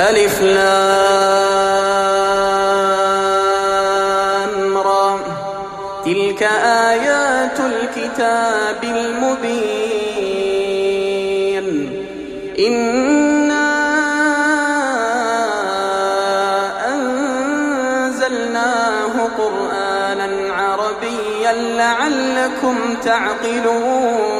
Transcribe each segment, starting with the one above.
ألف لام را. تلك آيات الكتاب المبين. إنا أنزلناه قرآنا عربيا لعلكم تعقلون.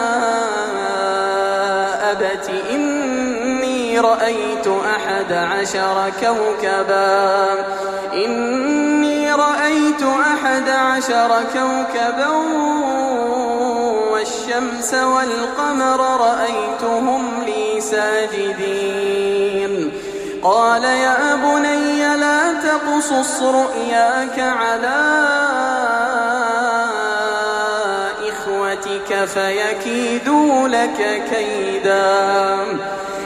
رأيت أحد عشر كوكبا. إني رأيت أحد عشر كوكبا والشمس والقمر رأيتهم لي ساجدين. قال يا بني لا تقصص رؤياك على إخوتك فيكيدوا لك كيدا.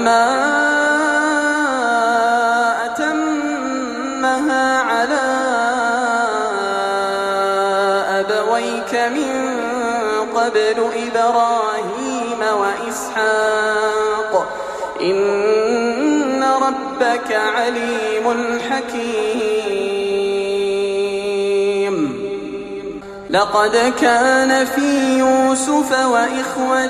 كما أتمها على أبويك من قبل إبراهيم وإسحاق إن ربك عليم حكيم. لقد كان في يوسف وإخوته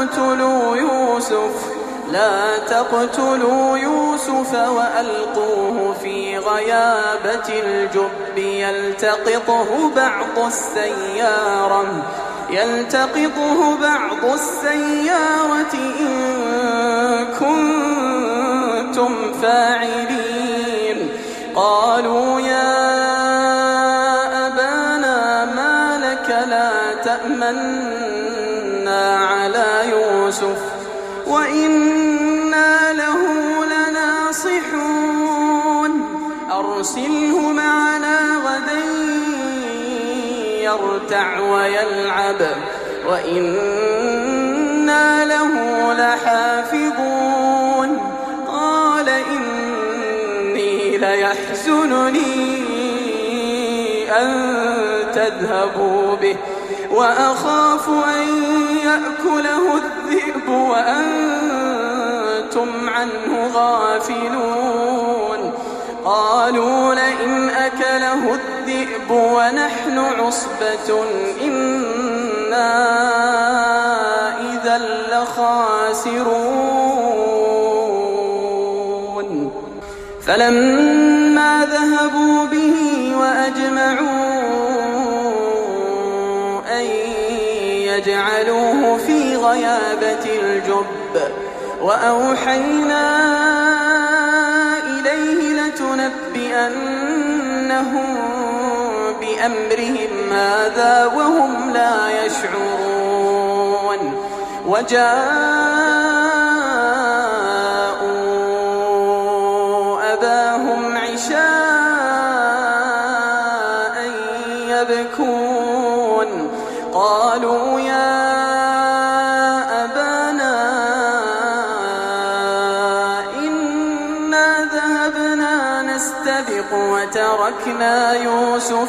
تقتلوا يوسف. لا تقتلوا يوسف وألقوه في غيابة الجب. يلتقطه بعض السيارة. يلتقطه بعض السيارة إن كنتم فاعلين. قالوا يا أبانا ما لك لا تأمنا يوسف وإنا له لناصحون. أرسله معنا غدا يرتع ويلعب. وإنا له لحافظون. قال إني ليحزنني أن تذهبوا به. وأخاف أن يأكله الذئب. وأنتم عنه غافلون. قالوا لئن أكله الذئب ونحن عصبة إنا إذا لخاسرون. فلما ذهبوا به وأجمعوا أن يجعلوه في غيابة الجب. وأوحينا إليه لتنبئنهم بأمرهم هذا وهم لا يشعرون. وجاءوا نستبق وتركنا يوسف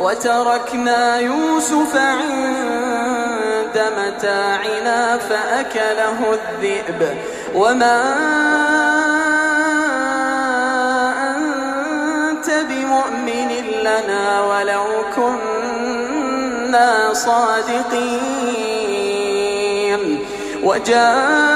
وتركنا يوسف عند متاعنا فأكله الذئب. وما أنت بمؤمن لنا ولو كنا صادقين. وجاءوا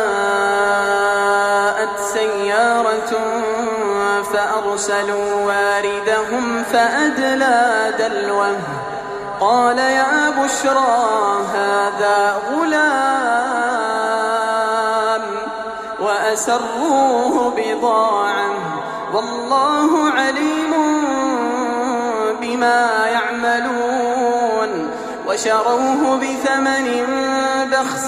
فأرسلوا واردهم فأدلى دلوه. قال يا بشرى هذا غلام. وأسروه بضاعة. والله عليم بما يعملون. وشروه بثمن بخس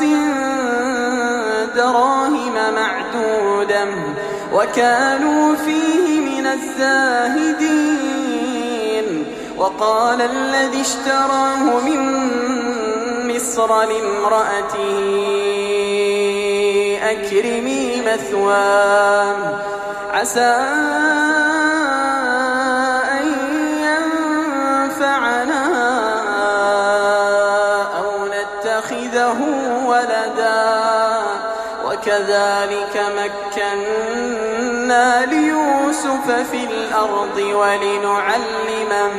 دراهم معدودة وكانوا فيه الزاهدين. وقال الذي اشتراه من مصر لامرأته أكرمي مثواه. عسى أن ينفعنا أو نتخذه ولدا. وكذلك ليوسف في الأرض ولنعلمه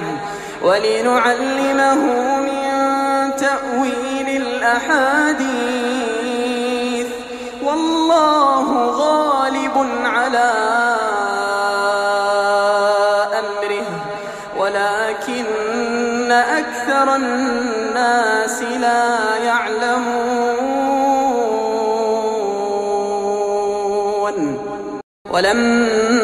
ولنعلمه من تأويل الأحاديث. والله غالب على أمره. ولكن أكثر الناس لا يعلمون. ولما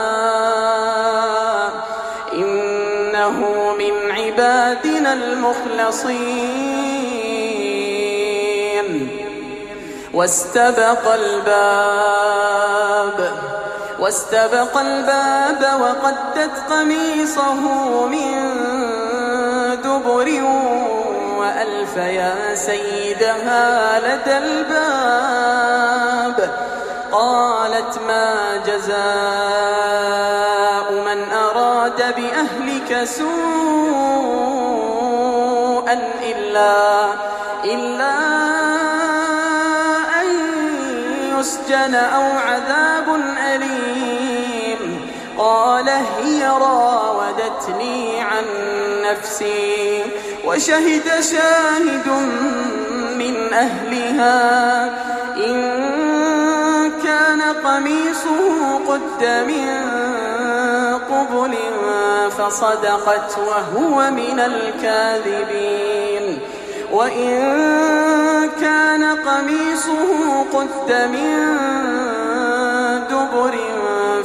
إنه من عبادنا المخلصين. واستبق الباب واستبق الباب وقدت قميصه من دبر وألف يا سيدها لدى الباب. قالت ما جزاء سوءا إلا إلا أن يسجن أو عذاب أليم. قال هي راودتني عن نفسي وشهد شاهد من أهلها. إن كان قميصه قد من قبل فصدقت وهو من الكاذبين. وإن كان قميصه قد من دبر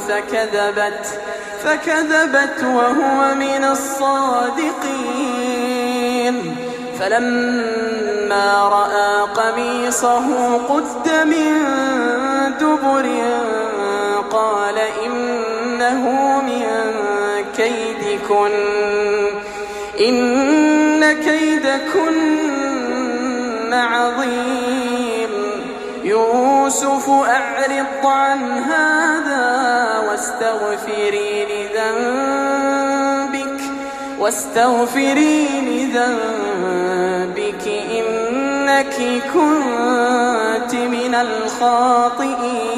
فكذبت فكذبت وهو من الصادقين. فلما رأى قميصه قد من دبر إنه من كيدكن إن كيدكن عظيم يوسف أعرض عن هذا واستغفري لذنبك واستغفري لذنبك إنك كنت من الخاطئين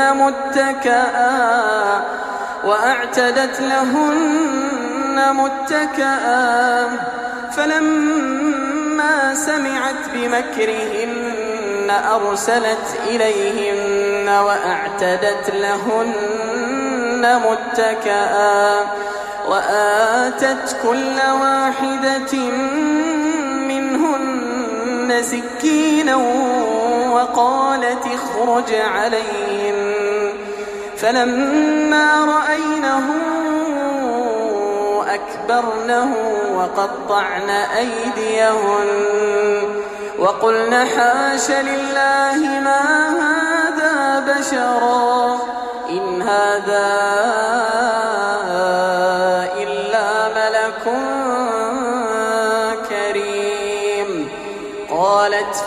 متكئا وأعتدت لهن متكئا فلما سمعت بمكرهن أرسلت إليهن وأعتدت لهن متكئا وآتت كل واحدة سكينا وقالت اخرج عليهم. فلما رأينه أكبرنه وقطعن أيديهن وقلن حاش لله ما هذا بشرا إن هذا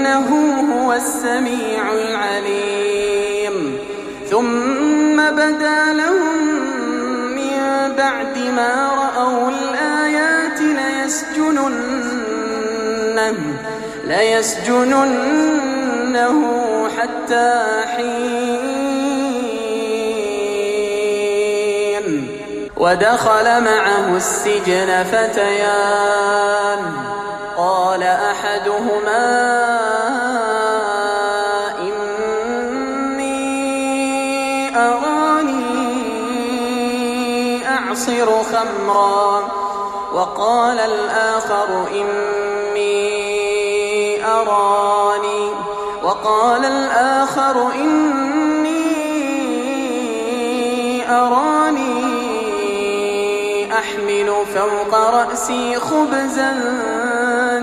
إنه هو السميع العليم. ثم بدا لهم من بعد ما رأوا الآيات ليسجننه, ليسجننه حتى حين. ودخل معه السجن فتيان. قال أحدهما إني أراني أعصر خمرا وقال الآخر إني أراني وقال الآخر إني أراني أحمل فوق رأسي خبزا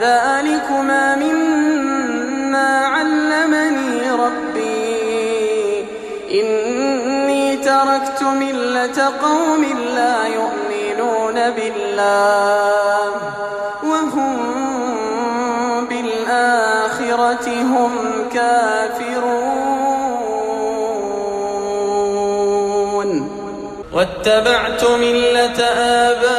ذلكما مما علمني ربي. إني تركت ملة قوم لا يؤمنون بالله وهم بالآخرة هم كافرون. واتبعت ملة آبائي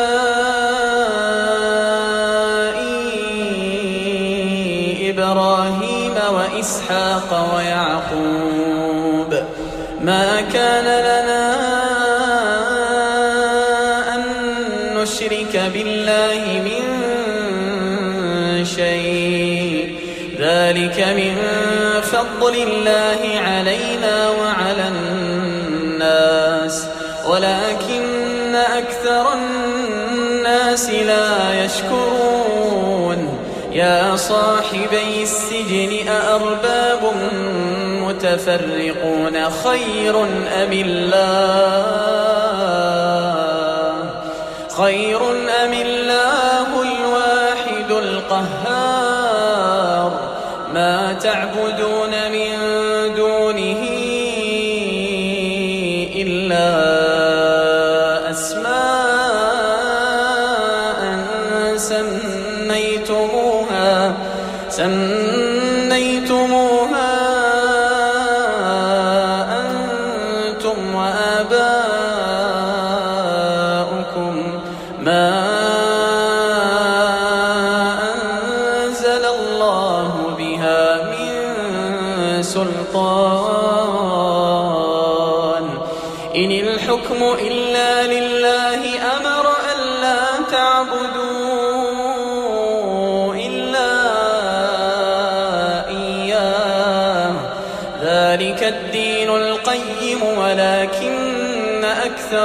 فضل الله علينا وعلى الناس ولكن أكثر الناس لا يشكرون. يا صاحبي السجن أأرباب متفرقون خير أم الله؟ خير أم الله؟ تعبدون من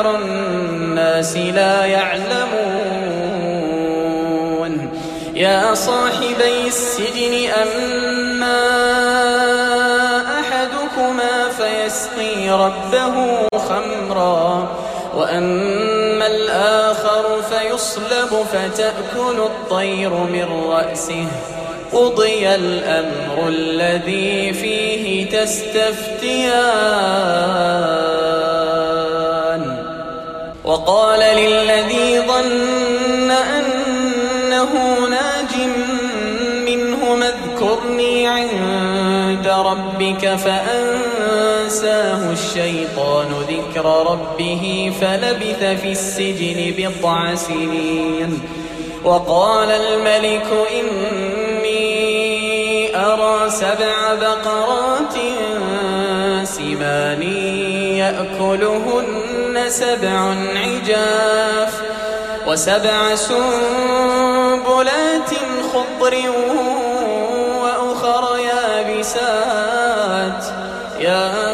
أكثر الناس لا يعلمون. يا صاحبي السجن أما أحدكما فيسقي ربه خمرا وأما الآخر فيصلب فتأكل الطير من رأسه. قضي الأمر الذي فيه تستفتيان. وقال للذي ظن أنه ناج منه اذكرني عند ربك فأنساه الشيطان ذكر ربه فلبث في السجن بضع سنين. وقال الملك إني أرى سبع بقرات سمان يأكلهن سبع عجاف وسبع سنبلات خضر وأخر يابسات. يا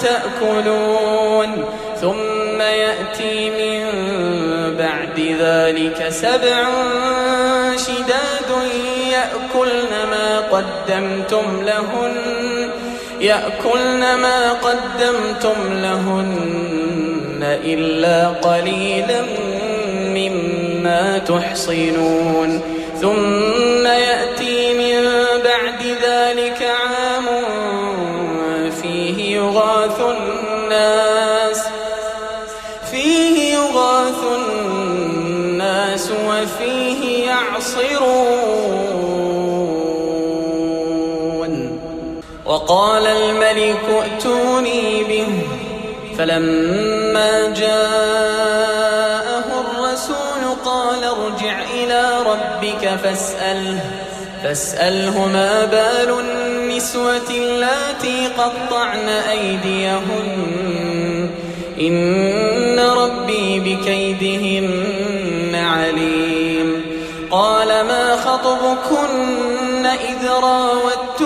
تأكلون ثم يأتي من بعد ذلك سبع شداد يأكلن ما قدمتم لهن يأكلن ما قدمتم لهن إلا قليلا مما تحصنون ثم يأتي وقال الملك ائتوني به. فلما جاءه الرسول قال ارجع إلى ربك فاسأله. فاسأله ما بال النسوة اللاتي قطعن أيديهن. إن ربي بكيدهن عليم. قال ما خطبكن إذ راوتن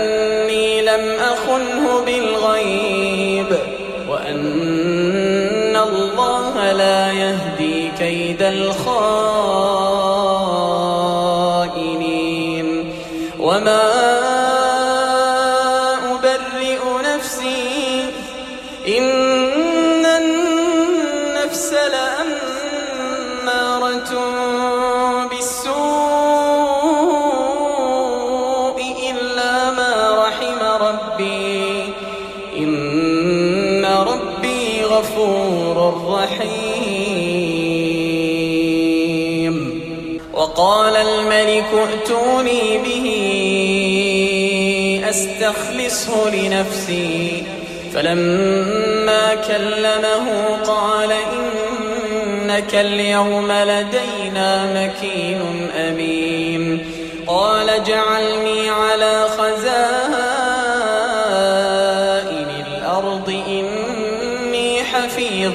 لم أخنه بالغيب وأن الله لا يهدي كيد الخائنين وما أبرئ نفسي إن رحيم وقال الملك ائتوني به أستخلصه لنفسي. فلما كلمه قال إنك اليوم لدينا مكين أمين. قال اجعلني على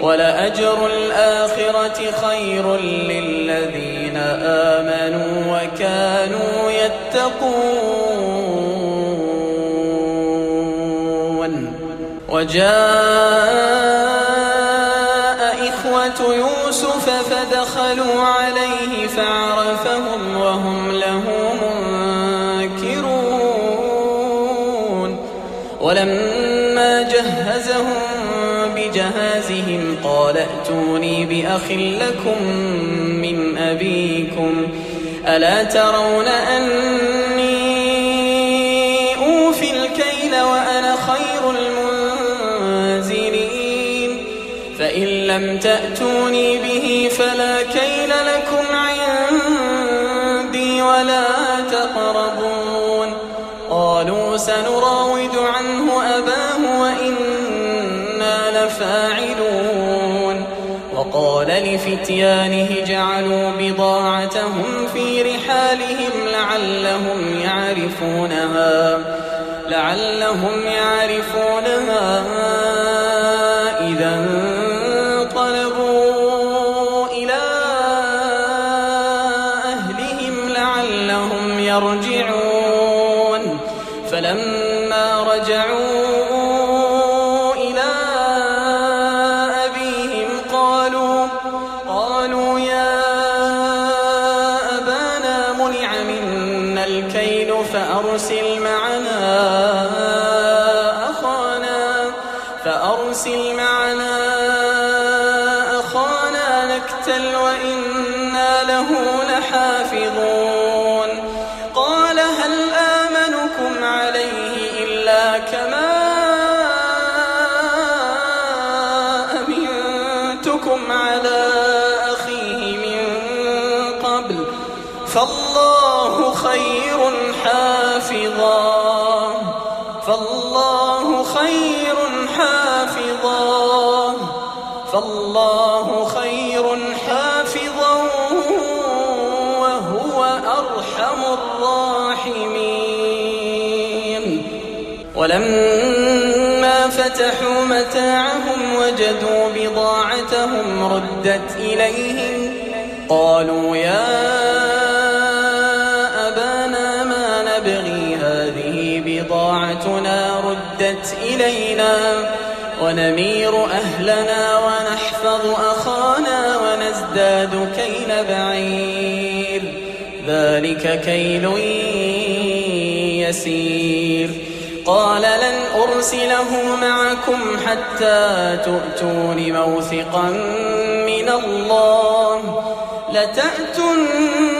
ولأجر الآخرة خير للذين آمنوا وكانوا يتقون. وجاء إخوة يوسف فدخلوا عليه فعرفهم بأخ لكم من أبيكم ألا ترون أني أوفي الكيل وأنا خير المنزلين فإن لم تأتوني به فلا كيل لكم عندي ولا تقربون قالوا سنراود وقال لفتيانه جعلوا بضاعتهم في رحالهم لعلهم يعرفونها لعلهم يعرفونها. فأرسل معنا أخانا فأرسل معنا حافظا. فالله خير حافظا. فالله خير حافظا وهو أرحم الراحمين. ولما فتحوا متاعهم وجدوا بضاعتهم ردت إليهم قالوا يا هذه بضاعتنا ردت إلينا ونمير أهلنا ونحفظ أخانا ونزداد كيل بعير. ذلك كيل يسير. قال لن أرسله معكم حتى تؤتون موثقا من الله. لتأتنني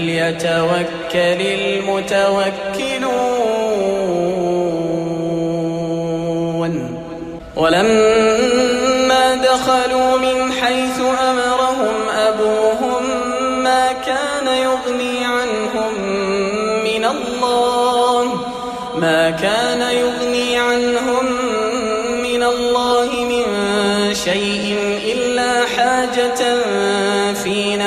فليتوكل المتوكلون. ولما دخلوا من حيث أمرهم أبوهم ما كان يغني عنهم من الله ما كان يغني عنهم من الله من شيء إلا حاجة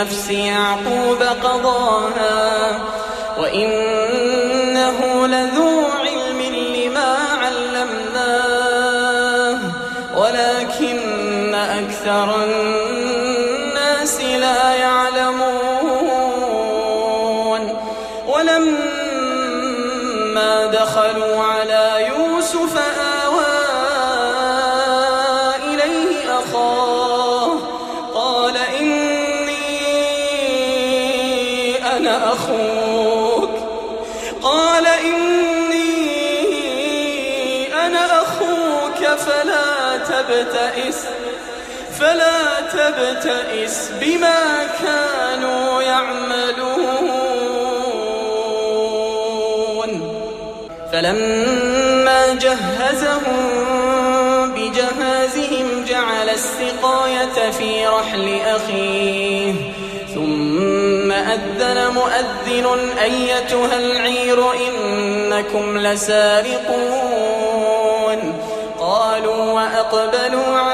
نفس يعقوب قضاها وإنه لذو علم لما علمناه ولكن أكثر الناس فلا تبتئس بما كانوا يعملون. فلما جهزهم بجهازهم جعل السقاية في رحل أخيه. ثم أذن مؤذن أيتها العير إنكم لسارقون. قالوا وأقبلوا عليهم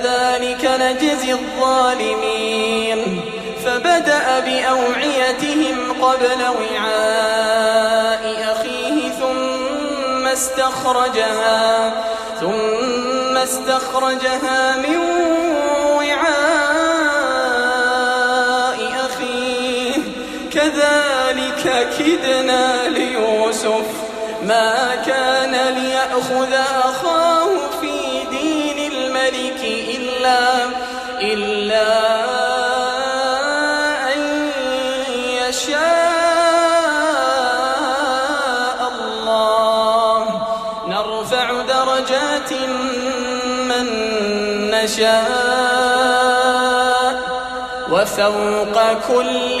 كذلك نجزي الظالمين. فبدأ بأوعيتهم قبل وعاء أخيه ثم استخرجها ثم استخرجها من وعاء أخيه. كذلك كدنا ليوسف ما كان ليأخذ أخاه إلا إلا أن يشاء الله. نرفع درجات من نشاء وفوق كل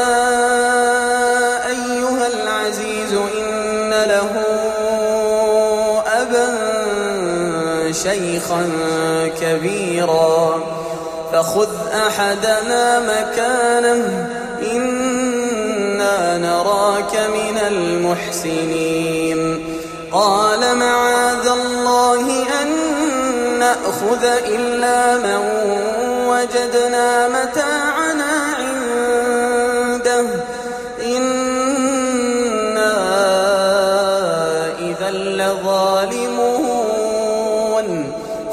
شيخا كبيرا. فخذ أحدنا مكانه إنا نراك من المحسنين. قال معاذ الله أن نأخذ إلا من وجدنا متاعنا عنده. إنا إذا لظالمون.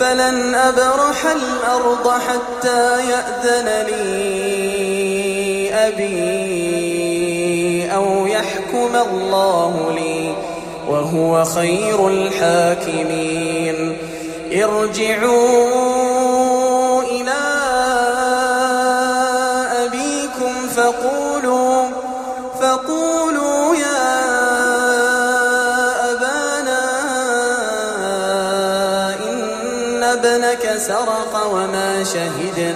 فلن أبرح الأرض حتى يأذن لي أبي أو يحكم الله لي وهو خير الحاكمين. ارجعوا إلى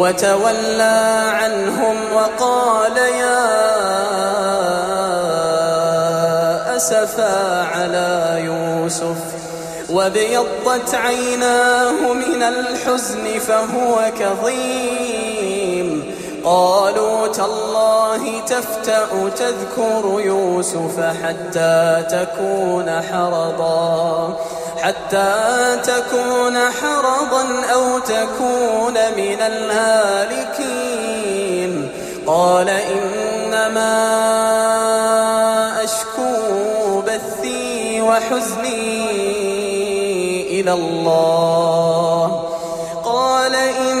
وتولى عنهم وقال يا أسفا على يوسف وابيضت عيناه من الحزن فهو كظيم. قالوا تالله تفتأ تذكر يوسف حتى تكون حرضا حتى تكون حرضا أو تكون من الهالكين. قال إنما أشكو بثي وحزني إلى الله. قال إنما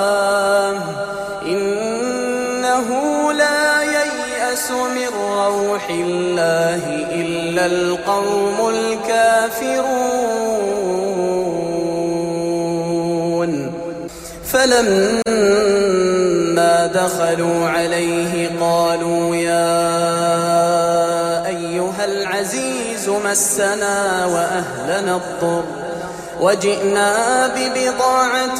الله إلا القوم الكافرون. فلما دخلوا عليه قالوا يا أيها العزيز مسنا وأهلنا الضر وجئنا ببضاعة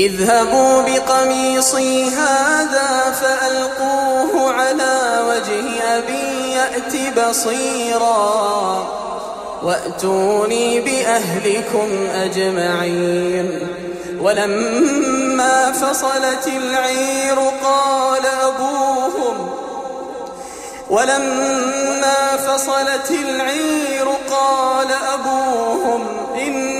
اذهبوا بقميصي هذا فألقوه على وجه أبي يأت بصيرا وأتوني بأهلكم أجمعين. ولما فصلت العير قال أبوهم ولما فصلت العير قال أبوهم إني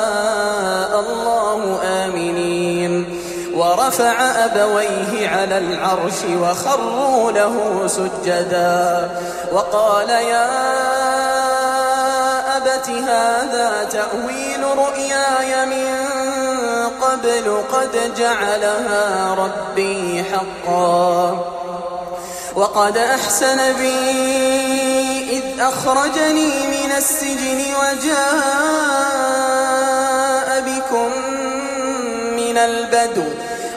ورفع أبويه على العرش وخروا له سجدا. وقال يا أبت هذا تأويل رؤياي من قبل قد جعلها ربي حقا. وقد أحسن بي إذ أخرجني من السجن وجاء بكم من البدو.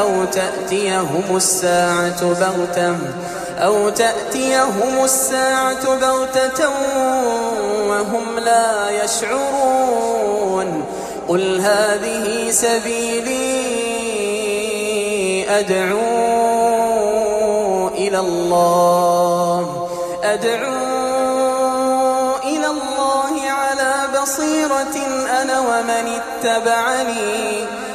أو تأتيهم الساعة بغتة أو تأتيهم الساعة بغتة وهم لا يشعرون قل هذه سبيلي أدعو إلى الله أدعو إلى الله على بصيرة أنا ومن اتبعني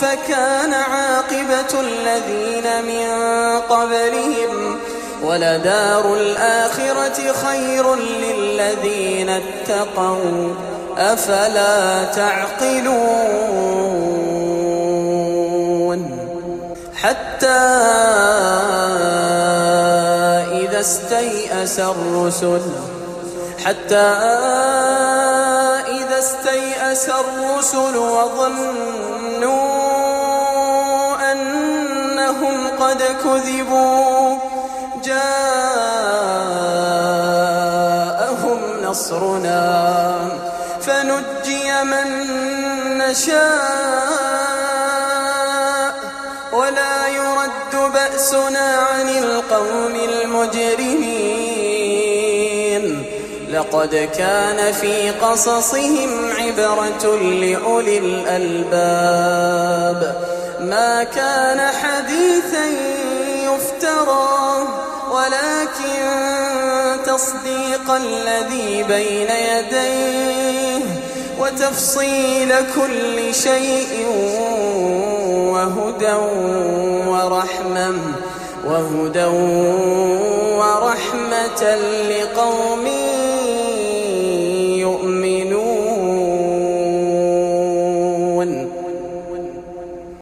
كيف كان عاقبة الذين من قبلهم ولدار الآخرة خير للذين اتقوا أفلا تعقلون حتى إذا استيأس الرسل حتى إذا استيأس الرسل وظنوا كذبوا. جاءهم نصرنا فنجي من نشاء. ولا يرد بأسنا عن القوم المجرمين. لقد كان في قصصهم عبرة لأولي الألباب. ما كان حديثا تصديق الذي بين يديه وتفصيل كل شيء وهدى ورحمة وهدى ورحمة لقوم